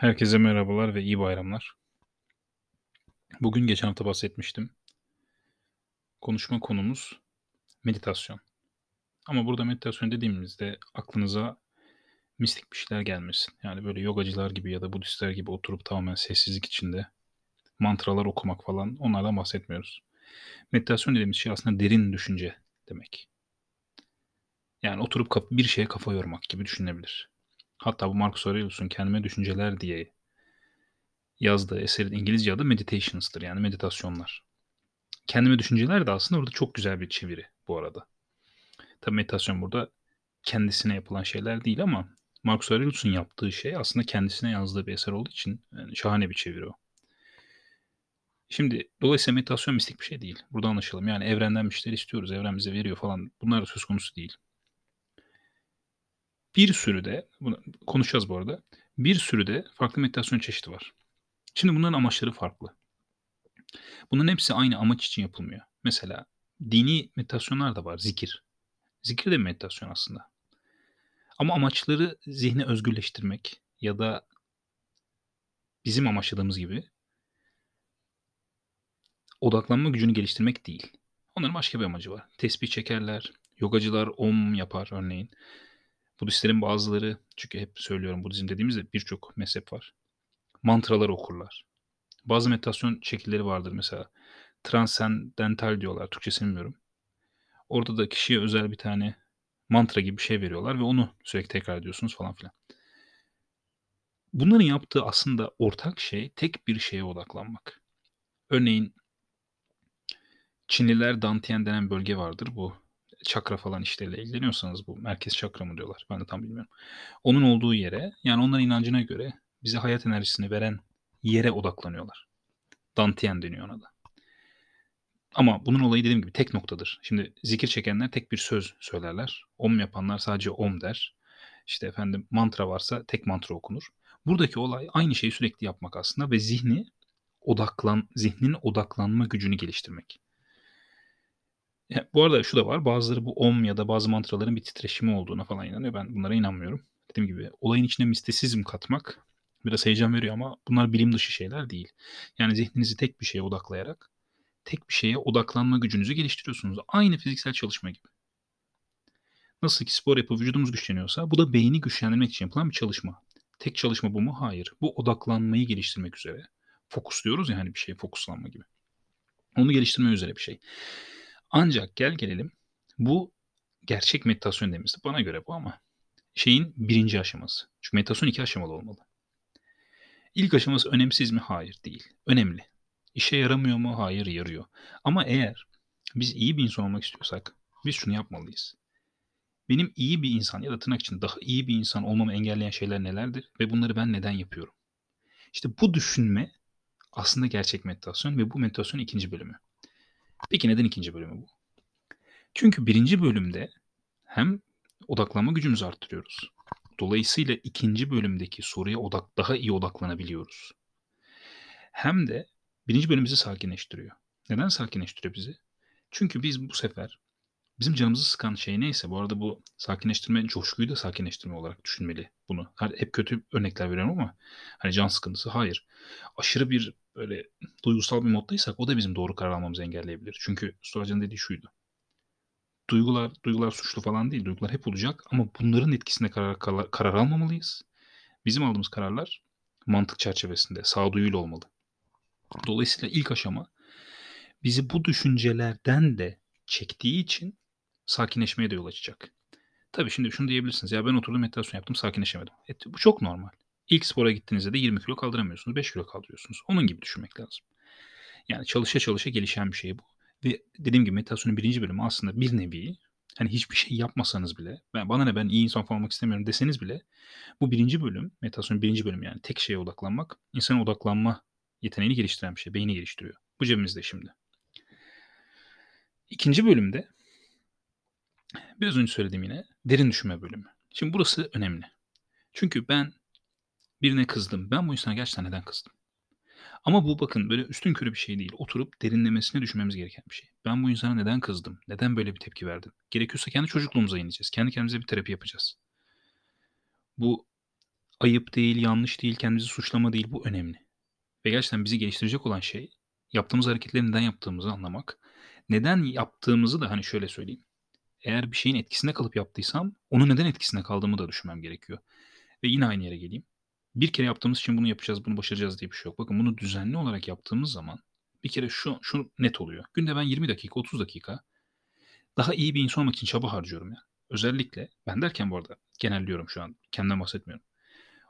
Herkese merhabalar ve iyi bayramlar. Bugün geçen hafta bahsetmiştim. Konuşma konumuz meditasyon. Ama burada meditasyon dediğimizde aklınıza mistik bir şeyler gelmesin. Yani böyle yogacılar gibi ya da Budistler gibi oturup tamamen sessizlik içinde mantralar okumak falan onlardan bahsetmiyoruz. Meditasyon dediğimiz şey aslında derin düşünce demek. Yani oturup bir şeye kafa yormak gibi düşünebilir. Hatta bu Marcus Aurelius'un Kendime Düşünceler diye yazdığı eserin İngilizce adı Meditations'tır yani meditasyonlar. Kendime düşünceler de aslında orada çok güzel bir çeviri bu arada. Tabii meditasyon burada kendisine yapılan şeyler değil ama Marcus Aurelius'un yaptığı şey aslında kendisine yazdığı bir eser olduğu için yani şahane bir çeviri o. Şimdi dolayısıyla meditasyon mistik bir şey değil. Burada anlaşalım. Yani evrenden bir şeyler istiyoruz. Evren bize veriyor falan. Bunlar da söz konusu değil. Bir sürü de, bunu konuşacağız bu arada. Bir sürü de farklı meditasyon çeşidi var. Şimdi bunların amaçları farklı. Bunların hepsi aynı amaç için yapılmıyor. Mesela dini meditasyonlar da var. Zikir. Zikir de meditasyon aslında. Ama amaçları zihni özgürleştirmek ya da bizim amaçladığımız gibi odaklanma gücünü geliştirmek değil. Onların başka bir amacı var. Tesbih çekerler, yogacılar om yapar örneğin. Budistlerin bazıları, çünkü hep söylüyorum Budizm dediğimizde birçok mezhep var mantralar okurlar. Bazı meditasyon şekilleri vardır mesela. Transcendental diyorlar. Türkçesini bilmiyorum. Orada da kişiye özel bir tane mantra gibi bir şey veriyorlar ve onu sürekli tekrar ediyorsunuz falan filan. Bunların yaptığı aslında ortak şey tek bir şeye odaklanmak. Örneğin Çinliler Dantian denen bölge vardır. Bu çakra falan işleriyle ilgileniyorsanız bu merkez çakra mı diyorlar. Ben de tam bilmiyorum. Onun olduğu yere yani onların inancına göre bize hayat enerjisini veren yere odaklanıyorlar. Dantian deniyor ona da. Ama bunun olayı dediğim gibi tek noktadır. Şimdi zikir çekenler tek bir söz söylerler. Om yapanlar sadece om der. İşte efendim mantra varsa tek mantra okunur. Buradaki olay aynı şeyi sürekli yapmak aslında ve zihni odaklan, zihnin odaklanma gücünü geliştirmek. Ya, bu arada şu da var. Bazıları bu om ya da bazı mantraların bir titreşimi olduğuna falan inanıyor. Ben bunlara inanmıyorum. Dediğim gibi olayın içine mistisizm katmak biraz heyecan veriyor ama bunlar bilim dışı şeyler değil. Yani zihninizi tek bir şeye odaklayarak tek bir şeye odaklanma gücünüzü geliştiriyorsunuz. Aynı fiziksel çalışma gibi. Nasıl ki spor yapıp vücudumuz güçleniyorsa bu da beyni güçlendirmek için yapılan bir çalışma. Tek çalışma bu mu? Hayır. Bu odaklanmayı geliştirmek üzere. Fokus diyoruz ya hani bir şeye fokuslanma gibi. Onu geliştirme üzere bir şey. Ancak gel gelelim bu gerçek meditasyon dediğimizde bana göre bu ama şeyin birinci aşaması. Çünkü meditasyon iki aşamalı olmalı. İlk aşaması önemsiz mi? Hayır değil. Önemli. İşe yaramıyor mu? Hayır yarıyor. Ama eğer biz iyi bir insan olmak istiyorsak biz şunu yapmalıyız. Benim iyi bir insan ya da tırnak için daha iyi bir insan olmamı engelleyen şeyler nelerdir ve bunları ben neden yapıyorum? İşte bu düşünme aslında gerçek meditasyon ve bu meditasyonun ikinci bölümü. Peki neden ikinci bölümü bu? Çünkü birinci bölümde hem odaklanma gücümüzü arttırıyoruz. Dolayısıyla ikinci bölümdeki soruya odak daha iyi odaklanabiliyoruz. Hem de birinci bölüm bizi sakinleştiriyor. Neden sakinleştiriyor bizi? Çünkü biz bu sefer bizim canımızı sıkan şey neyse bu arada bu sakinleştirme coşkuyu da sakinleştirme olarak düşünmeli bunu. Hep kötü örnekler veriyorum ama hani can sıkıntısı hayır. Aşırı bir böyle duygusal bir moddaysak o da bizim doğru karar almamızı engelleyebilir. Çünkü Storacan dediği şuydu duygular duygular suçlu falan değil. Duygular hep olacak ama bunların etkisinde karar, karar, karar almamalıyız. Bizim aldığımız kararlar mantık çerçevesinde, sağduyuyla olmalı. Dolayısıyla ilk aşama bizi bu düşüncelerden de çektiği için sakinleşmeye de yol açacak. Tabii şimdi şunu diyebilirsiniz. Ya ben oturdum meditasyon yaptım sakinleşemedim. E, bu çok normal. İlk spora gittiğinizde de 20 kilo kaldıramıyorsunuz. 5 kilo kaldırıyorsunuz. Onun gibi düşünmek lazım. Yani çalışa çalışa gelişen bir şey bu. Ve dediğim gibi meditasyonun birinci bölümü aslında bir nevi hani hiçbir şey yapmasanız bile ben bana ne ben iyi insan falan olmak istemiyorum deseniz bile bu birinci bölüm meditasyonun birinci bölümü yani tek şeye odaklanmak insanın odaklanma yeteneğini geliştiren bir şey. Beyni geliştiriyor. Bu cebimizde şimdi. İkinci bölümde biraz önce söylediğim yine derin düşünme bölümü. Şimdi burası önemli. Çünkü ben birine kızdım. Ben bu insana gerçekten neden kızdım? Ama bu bakın böyle üstün körü bir şey değil. Oturup derinlemesine düşünmemiz gereken bir şey. Ben bu insana neden kızdım? Neden böyle bir tepki verdim? Gerekiyorsa kendi çocukluğumuza ineceğiz. Kendi kendimize bir terapi yapacağız. Bu ayıp değil, yanlış değil, kendimizi suçlama değil. Bu önemli. Ve gerçekten bizi geliştirecek olan şey yaptığımız hareketleri neden yaptığımızı anlamak. Neden yaptığımızı da hani şöyle söyleyeyim. Eğer bir şeyin etkisinde kalıp yaptıysam onun neden etkisinde kaldığımı da düşünmem gerekiyor. Ve yine aynı yere geleyim. Bir kere yaptığımız için bunu yapacağız, bunu başaracağız diye bir şey yok. Bakın bunu düzenli olarak yaptığımız zaman bir kere şu, şu net oluyor. Günde ben 20 dakika, 30 dakika daha iyi bir insan olmak için çaba harcıyorum ya. Özellikle ben derken bu arada genelliyorum şu an. Kendimden bahsetmiyorum.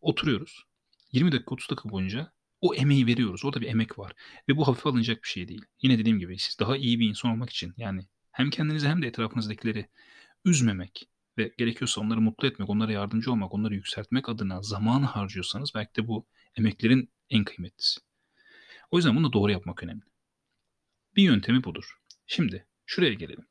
Oturuyoruz. 20 dakika 30 dakika boyunca o emeği veriyoruz. Orada bir emek var. Ve bu hafife alınacak bir şey değil. Yine dediğim gibi siz daha iyi bir insan olmak için yani hem kendinizi hem de etrafınızdakileri üzmemek ve gerekiyorsa onları mutlu etmek, onlara yardımcı olmak, onları yükseltmek adına zaman harcıyorsanız belki de bu emeklerin en kıymetlisi. O yüzden bunu doğru yapmak önemli. Bir yöntemi budur. Şimdi şuraya gelelim.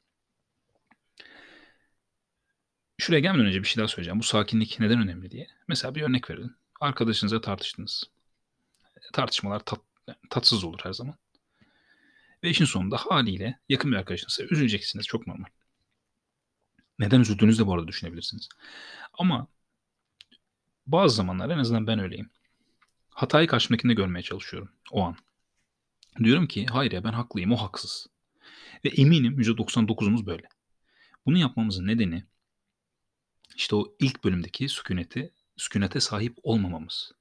Şuraya gelmeden önce bir şey daha söyleyeceğim. Bu sakinlik neden önemli diye. Mesela bir örnek verelim. Arkadaşınızla tartıştınız. Tartışmalar tat, tatsız olur her zaman. Ve işin sonunda haliyle yakın bir arkadaşınızsa üzüleceksiniz. Çok normal. Neden üzüldüğünüzü de bu arada düşünebilirsiniz. Ama bazı zamanlar en azından ben öyleyim. Hatayı karşımdakinde görmeye çalışıyorum o an. Diyorum ki hayır ya ben haklıyım o haksız. Ve eminim %99'umuz böyle. Bunu yapmamızın nedeni işte o ilk bölümdeki sükuneti, sükunete sahip olmamamız.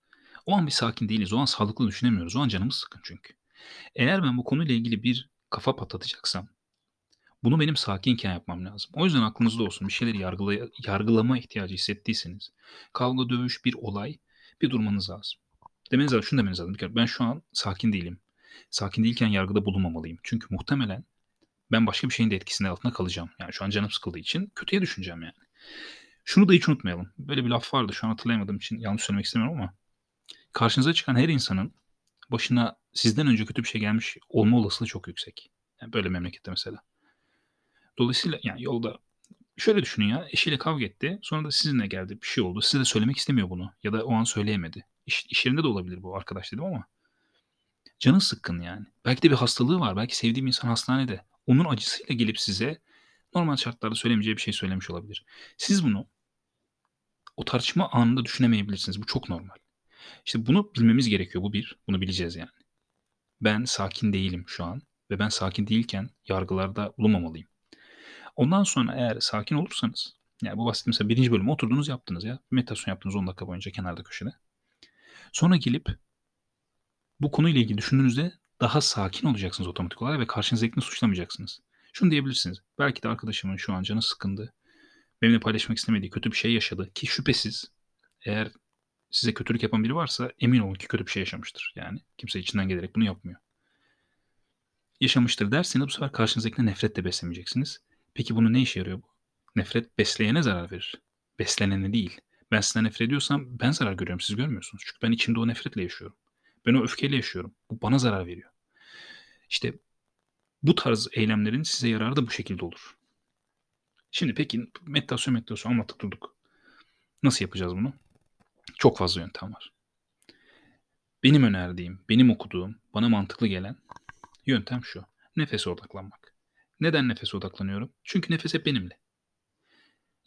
O an bir sakin değiliz. O an sağlıklı düşünemiyoruz. O an canımız sıkın çünkü. Eğer ben bu konuyla ilgili bir kafa patlatacaksam bunu benim sakinken yapmam lazım. O yüzden aklınızda olsun bir şeyleri yargıla yargılama ihtiyacı hissettiyseniz kavga, dövüş, bir olay bir durmanız lazım. Demeniz lazım, şunu demeniz lazım. Bir kere ben şu an sakin değilim. Sakin değilken yargıda bulunmamalıyım. Çünkü muhtemelen ben başka bir şeyin de etkisinde altında kalacağım. Yani şu an canım sıkıldığı için kötüye düşüneceğim yani. Şunu da hiç unutmayalım. Böyle bir laf vardı şu an hatırlayamadığım için yanlış söylemek istemiyorum ama karşınıza çıkan her insanın başına sizden önce kötü bir şey gelmiş olma olasılığı çok yüksek. Yani böyle memlekette mesela. Dolayısıyla yani yolda şöyle düşünün ya eşiyle kavga etti. Sonra da sizinle geldi bir şey oldu. Size de söylemek istemiyor bunu. Ya da o an söyleyemedi. İş, iş yerinde de olabilir bu arkadaş dedim ama. Canı sıkkın yani. Belki de bir hastalığı var. Belki sevdiğim insan hastanede. Onun acısıyla gelip size normal şartlarda söylemeyeceği bir şey söylemiş olabilir. Siz bunu o tartışma anında düşünemeyebilirsiniz. Bu çok normal. İşte bunu bilmemiz gerekiyor. Bu bir. Bunu bileceğiz yani. Ben sakin değilim şu an ve ben sakin değilken yargılarda bulunmamalıyım. Ondan sonra eğer sakin olursanız yani bu bahsettiğim mesela birinci bölümü oturdunuz yaptınız ya. Meditasyon yaptınız 10 dakika boyunca kenarda köşede. Sonra gelip bu konuyla ilgili düşündüğünüzde daha sakin olacaksınız otomatik olarak ve karşınızdakini suçlamayacaksınız. Şunu diyebilirsiniz. Belki de arkadaşımın şu an canı sıkındı. Benimle paylaşmak istemediği kötü bir şey yaşadı. Ki şüphesiz eğer size kötülük yapan biri varsa emin olun ki kötü bir şey yaşamıştır. Yani kimse içinden gelerek bunu yapmıyor. Yaşamıştır derseniz bu sefer karşınızdakine nefret de beslemeyeceksiniz. Peki bunu ne işe yarıyor bu? Nefret besleyene zarar verir. Beslenene değil. Ben sizden nefret ediyorsam ben zarar görüyorum siz görmüyorsunuz. Çünkü ben içimde o nefretle yaşıyorum. Ben o öfkeyle yaşıyorum. Bu bana zarar veriyor. İşte bu tarz eylemlerin size yararı da bu şekilde olur. Şimdi peki meditasyon meditasyon anlattık durduk. Nasıl yapacağız bunu? Çok fazla yöntem var. Benim önerdiğim, benim okuduğum, bana mantıklı gelen yöntem şu. Nefese odaklanmak. Neden nefese odaklanıyorum? Çünkü nefes hep benimle.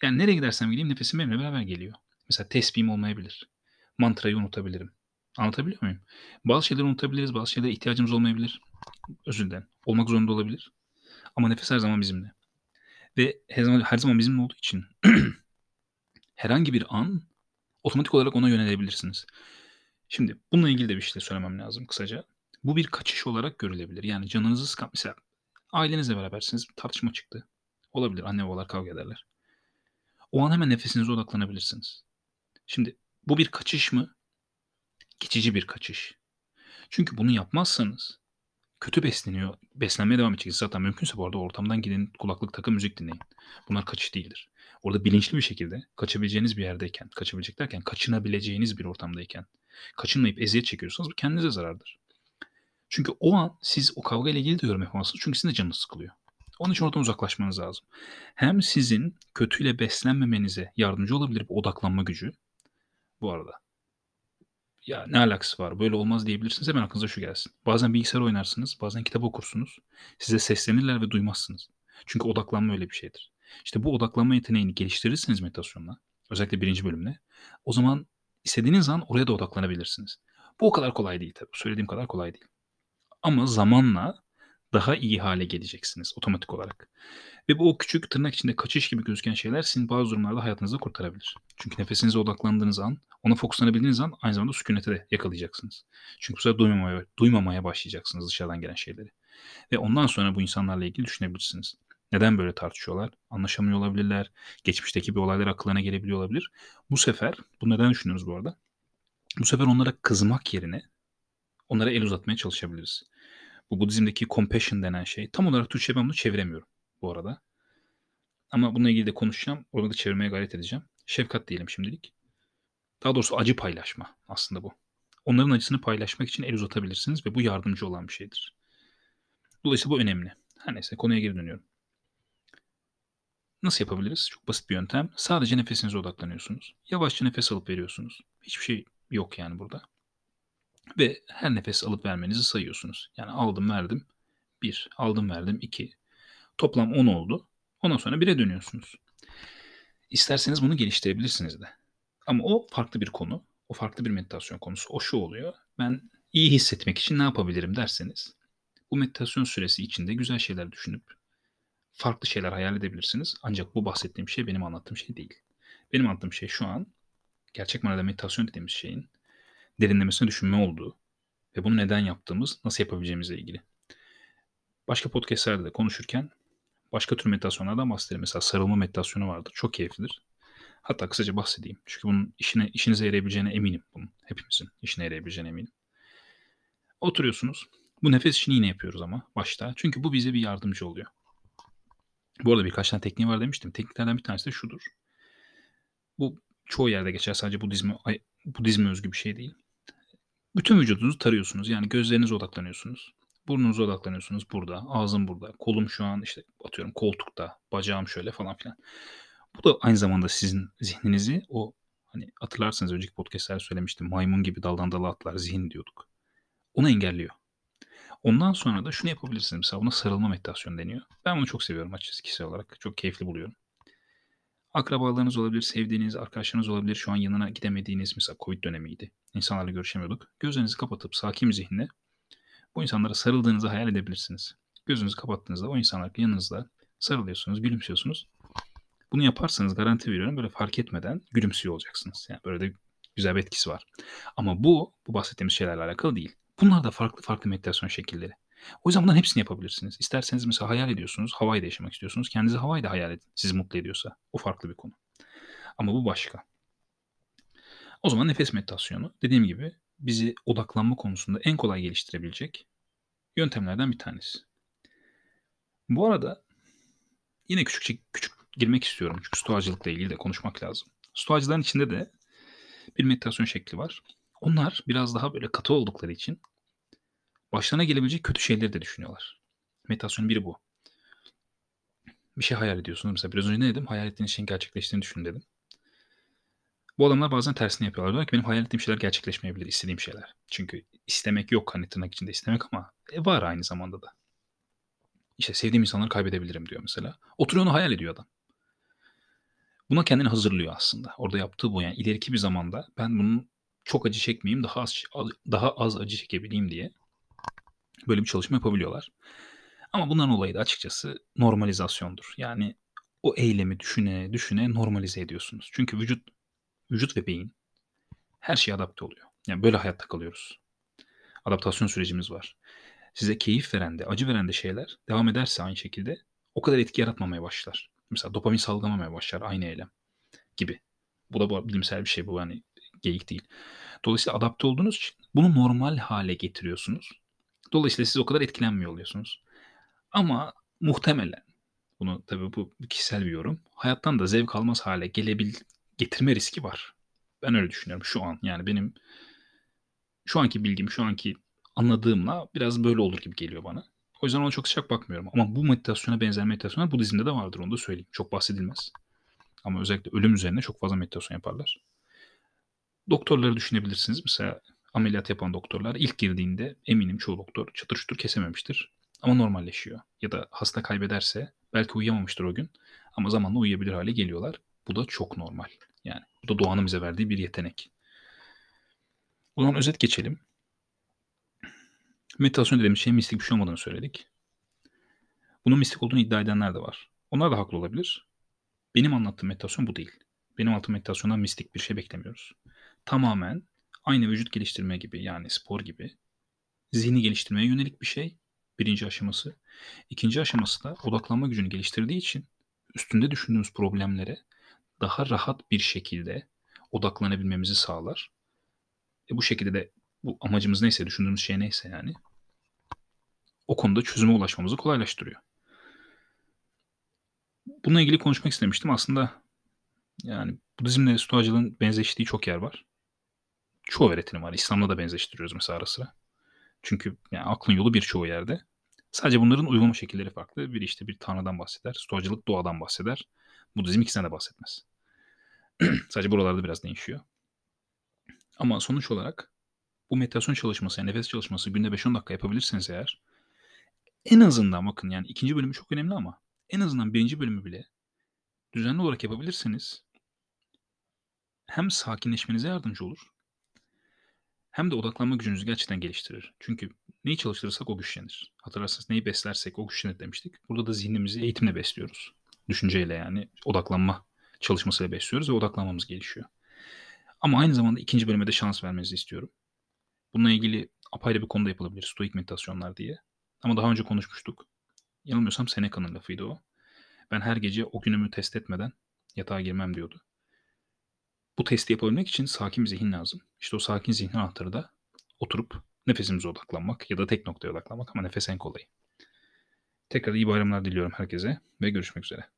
Yani nereye gidersem gideyim nefesim benimle beraber geliyor. Mesela tesbihim olmayabilir. Mantrayı unutabilirim. Anlatabiliyor muyum? Bazı şeyleri unutabiliriz, bazı şeylere ihtiyacımız olmayabilir. Özür dilerim. Olmak zorunda olabilir. Ama nefes her zaman bizimle. Ve her zaman, her zaman bizimle olduğu için herhangi bir an otomatik olarak ona yönelebilirsiniz. Şimdi bununla ilgili de bir şey söylemem lazım kısaca. Bu bir kaçış olarak görülebilir. Yani canınızı sıkan mesela ailenizle berabersiniz tartışma çıktı. Olabilir anne babalar kavga ederler. O an hemen nefesinize odaklanabilirsiniz. Şimdi bu bir kaçış mı? Geçici bir kaçış. Çünkü bunu yapmazsanız kötü besleniyor, beslenmeye devam edeceksiniz. Zaten mümkünse bu arada ortamdan gidin, kulaklık takın, müzik dinleyin. Bunlar kaçış değildir. Orada bilinçli bir şekilde kaçabileceğiniz bir yerdeyken, kaçabilecek derken kaçınabileceğiniz bir ortamdayken, kaçınmayıp eziyet çekiyorsanız bu kendinize zarardır. Çünkü o an siz o kavga ile ilgili de yorum yapamazsınız. Çünkü sizin de canınız sıkılıyor. Onun için oradan uzaklaşmanız lazım. Hem sizin kötüyle beslenmemenize yardımcı olabilir bu odaklanma gücü. Bu arada ya ne alakası var böyle olmaz diyebilirsiniz. Hemen aklınıza şu gelsin. Bazen bilgisayar oynarsınız, bazen kitap okursunuz. Size seslenirler ve duymazsınız. Çünkü odaklanma öyle bir şeydir. İşte bu odaklanma yeteneğini geliştirirseniz meditasyonla, özellikle birinci bölümle, o zaman İstediğiniz an oraya da odaklanabilirsiniz. Bu o kadar kolay değil tabii. Söylediğim kadar kolay değil. Ama zamanla daha iyi hale geleceksiniz otomatik olarak. Ve bu o küçük tırnak içinde kaçış gibi gözüken şeyler sizin bazı durumlarda hayatınızda kurtarabilir. Çünkü nefesinize odaklandığınız an, ona fokuslanabildiğiniz an aynı zamanda sükunete de yakalayacaksınız. Çünkü bu sefer duymamaya, duymamaya başlayacaksınız dışarıdan gelen şeyleri. Ve ondan sonra bu insanlarla ilgili düşünebilirsiniz. Neden böyle tartışıyorlar? Anlaşamıyor olabilirler. Geçmişteki bir olaylar akıllarına gelebiliyor olabilir. Bu sefer, bu neden düşünüyoruz bu arada? Bu sefer onlara kızmak yerine onlara el uzatmaya çalışabiliriz. Bu Budizm'deki compassion denen şey. Tam olarak Türkçe ben bunu çeviremiyorum bu arada. Ama bununla ilgili de konuşacağım. Orada da çevirmeye gayret edeceğim. Şefkat diyelim şimdilik. Daha doğrusu acı paylaşma aslında bu. Onların acısını paylaşmak için el uzatabilirsiniz ve bu yardımcı olan bir şeydir. Dolayısıyla bu önemli. Her neyse konuya geri dönüyorum. Nasıl yapabiliriz? Çok basit bir yöntem. Sadece nefesinize odaklanıyorsunuz. Yavaşça nefes alıp veriyorsunuz. Hiçbir şey yok yani burada. Ve her nefes alıp vermenizi sayıyorsunuz. Yani aldım verdim 1, aldım verdim 2. Toplam 10 oldu. Ondan sonra 1'e dönüyorsunuz. İsterseniz bunu geliştirebilirsiniz de. Ama o farklı bir konu. O farklı bir meditasyon konusu. O şu oluyor. Ben iyi hissetmek için ne yapabilirim derseniz bu meditasyon süresi içinde güzel şeyler düşünüp farklı şeyler hayal edebilirsiniz. Ancak bu bahsettiğim şey benim anlattığım şey değil. Benim anlattığım şey şu an gerçek manada meditasyon dediğimiz şeyin derinlemesine düşünme olduğu ve bunu neden yaptığımız, nasıl yapabileceğimizle ilgili. Başka podcastlerde de konuşurken başka tür meditasyonlardan bahsederim. Mesela sarılma meditasyonu vardır. Çok keyiflidir. Hatta kısaca bahsedeyim. Çünkü bunun işine, işinize yarayabileceğine eminim. Bunun hepimizin işine yarayabileceğine eminim. Oturuyorsunuz. Bu nefes işini yine yapıyoruz ama başta. Çünkü bu bize bir yardımcı oluyor. Bu arada birkaç tane tekniği var demiştim. Tekniklerden bir tanesi de şudur. Bu çoğu yerde geçer. Sadece Budizme, Budizme özgü bir şey değil. Bütün vücudunuzu tarıyorsunuz. Yani gözlerinize odaklanıyorsunuz. Burnunuza odaklanıyorsunuz burada. Ağzım burada. Kolum şu an işte atıyorum koltukta. Bacağım şöyle falan filan. Bu da aynı zamanda sizin zihninizi o hani hatırlarsanız önceki podcastlerde söylemiştim. Maymun gibi daldan dala atlar zihin diyorduk. Onu engelliyor. Ondan sonra da şunu yapabilirsiniz. Mesela buna sarılma meditasyonu deniyor. Ben bunu çok seviyorum açıkçası kişisel olarak. Çok keyifli buluyorum. Akrabalarınız olabilir, sevdiğiniz arkadaşlarınız olabilir. Şu an yanına gidemediğiniz mesela Covid dönemiydi. İnsanlarla görüşemiyorduk. Gözlerinizi kapatıp sakin bir zihinle bu insanlara sarıldığınızı hayal edebilirsiniz. Gözünüzü kapattığınızda o insanlar yanınızda sarılıyorsunuz, gülümsüyorsunuz. Bunu yaparsanız garanti veriyorum böyle fark etmeden gülümsüyor olacaksınız. Yani böyle de güzel bir etkisi var. Ama bu, bu bahsettiğimiz şeylerle alakalı değil. Bunlar da farklı farklı meditasyon şekilleri. O yüzden bunların hepsini yapabilirsiniz. İsterseniz mesela hayal ediyorsunuz, Hawaii'de yaşamak istiyorsunuz. Kendinizi Hawaii'de hayal edin. Sizi mutlu ediyorsa. O farklı bir konu. Ama bu başka. O zaman nefes meditasyonu dediğim gibi bizi odaklanma konusunda en kolay geliştirebilecek yöntemlerden bir tanesi. Bu arada yine küçük küçük girmek istiyorum çünkü stoacılıkla ilgili de konuşmak lazım. Stoacıların içinde de bir meditasyon şekli var. Onlar biraz daha böyle katı oldukları için başlarına gelebilecek kötü şeyleri de düşünüyorlar. Meditasyonun biri bu. Bir şey hayal ediyorsunuz. Mesela biraz önce ne dedim? Hayal ettiğiniz şeyin gerçekleştiğini düşün dedim. Bu adamlar bazen tersini yapıyorlar. Diyorlar ki benim hayal ettiğim şeyler gerçekleşmeyebilir. istediğim şeyler. Çünkü istemek yok hani tırnak içinde istemek ama e, var aynı zamanda da. İşte sevdiğim insanları kaybedebilirim diyor mesela. Oturuyor onu hayal ediyor adam. Buna kendini hazırlıyor aslında. Orada yaptığı bu yani ileriki bir zamanda ben bunun çok acı çekmeyeyim, daha az daha az acı çekebileyim diye böyle bir çalışma yapabiliyorlar. Ama bunların olayı da açıkçası normalizasyondur. Yani o eylemi düşüne düşüne normalize ediyorsunuz. Çünkü vücut vücut ve beyin her şeye adapte oluyor. Yani böyle hayatta kalıyoruz. Adaptasyon sürecimiz var. Size keyif veren de, acı veren de şeyler devam ederse aynı şekilde o kadar etki yaratmamaya başlar. Mesela dopamin salgılamamaya başlar aynı eylem gibi. Bu da bilimsel bir şey bu yani geyik değil. Dolayısıyla adapte olduğunuz için bunu normal hale getiriyorsunuz. Dolayısıyla siz o kadar etkilenmiyor oluyorsunuz. Ama muhtemelen bunu tabii bu kişisel bir yorum. Hayattan da zevk almaz hale gelebil getirme riski var. Ben öyle düşünüyorum şu an. Yani benim şu anki bilgim, şu anki anladığımla biraz böyle olur gibi geliyor bana. O yüzden ona çok sıcak bakmıyorum. Ama bu meditasyona benzer meditasyonlar Budizm'de de vardır onu da söyleyeyim. Çok bahsedilmez. Ama özellikle ölüm üzerine çok fazla meditasyon yaparlar. Doktorları düşünebilirsiniz. Mesela ameliyat yapan doktorlar ilk girdiğinde eminim çoğu doktor çatır çutur kesememiştir. Ama normalleşiyor. Ya da hasta kaybederse belki uyuyamamıştır o gün. Ama zamanla uyuyabilir hale geliyorlar. Bu da çok normal. Yani bu da doğanın bize verdiği bir yetenek. O özet geçelim. Meditasyon dediğimiz şeyin mistik bir şey olmadığını söyledik. Bunun mistik olduğunu iddia edenler de var. Onlar da haklı olabilir. Benim anlattığım meditasyon bu değil. Benim anlattığım meditasyondan mistik bir şey beklemiyoruz. Tamamen aynı vücut geliştirme gibi yani spor gibi zihni geliştirmeye yönelik bir şey. Birinci aşaması. İkinci aşaması da odaklanma gücünü geliştirdiği için üstünde düşündüğümüz problemlere daha rahat bir şekilde odaklanabilmemizi sağlar. E bu şekilde de bu amacımız neyse, düşündüğümüz şey neyse yani o konuda çözüme ulaşmamızı kolaylaştırıyor. Bununla ilgili konuşmak istemiştim. Aslında yani Budizmle Stoacılığın benzeştiği çok yer var. Çoğu öğretinim var. İslam'la da benzeştiriyoruz mesela ara sıra. Çünkü yani aklın yolu birçoğu yerde. Sadece bunların uygulama şekilleri farklı. Bir işte bir tanrıdan bahseder. Stoacılık doğadan bahseder. Budizm ikisine de bahsetmez. Sadece buralarda biraz değişiyor. Ama sonuç olarak bu meditasyon çalışması, yani nefes çalışması günde 5-10 dakika yapabilirseniz eğer en azından bakın yani ikinci bölümü çok önemli ama en azından birinci bölümü bile düzenli olarak yapabilirseniz hem sakinleşmenize yardımcı olur hem de odaklanma gücünüzü gerçekten geliştirir. Çünkü neyi çalıştırırsak o güçlenir. Hatırlarsanız neyi beslersek o güçlenir demiştik. Burada da zihnimizi eğitimle besliyoruz. Düşünceyle yani odaklanma çalışmasıyla besliyoruz ve odaklanmamız gelişiyor. Ama aynı zamanda ikinci bölüme de şans vermenizi istiyorum. Bununla ilgili apayrı bir konuda yapılabilir. Stoik meditasyonlar diye. Ama daha önce konuşmuştuk. Yanılmıyorsam Seneca'nın lafıydı o. Ben her gece o günümü test etmeden yatağa girmem diyordu. Bu testi yapabilmek için sakin bir zihin lazım. İşte o sakin zihnin anahtarı da oturup nefesimize odaklanmak ya da tek noktaya odaklanmak ama nefes en kolayı. Tekrar iyi bayramlar diliyorum herkese ve görüşmek üzere.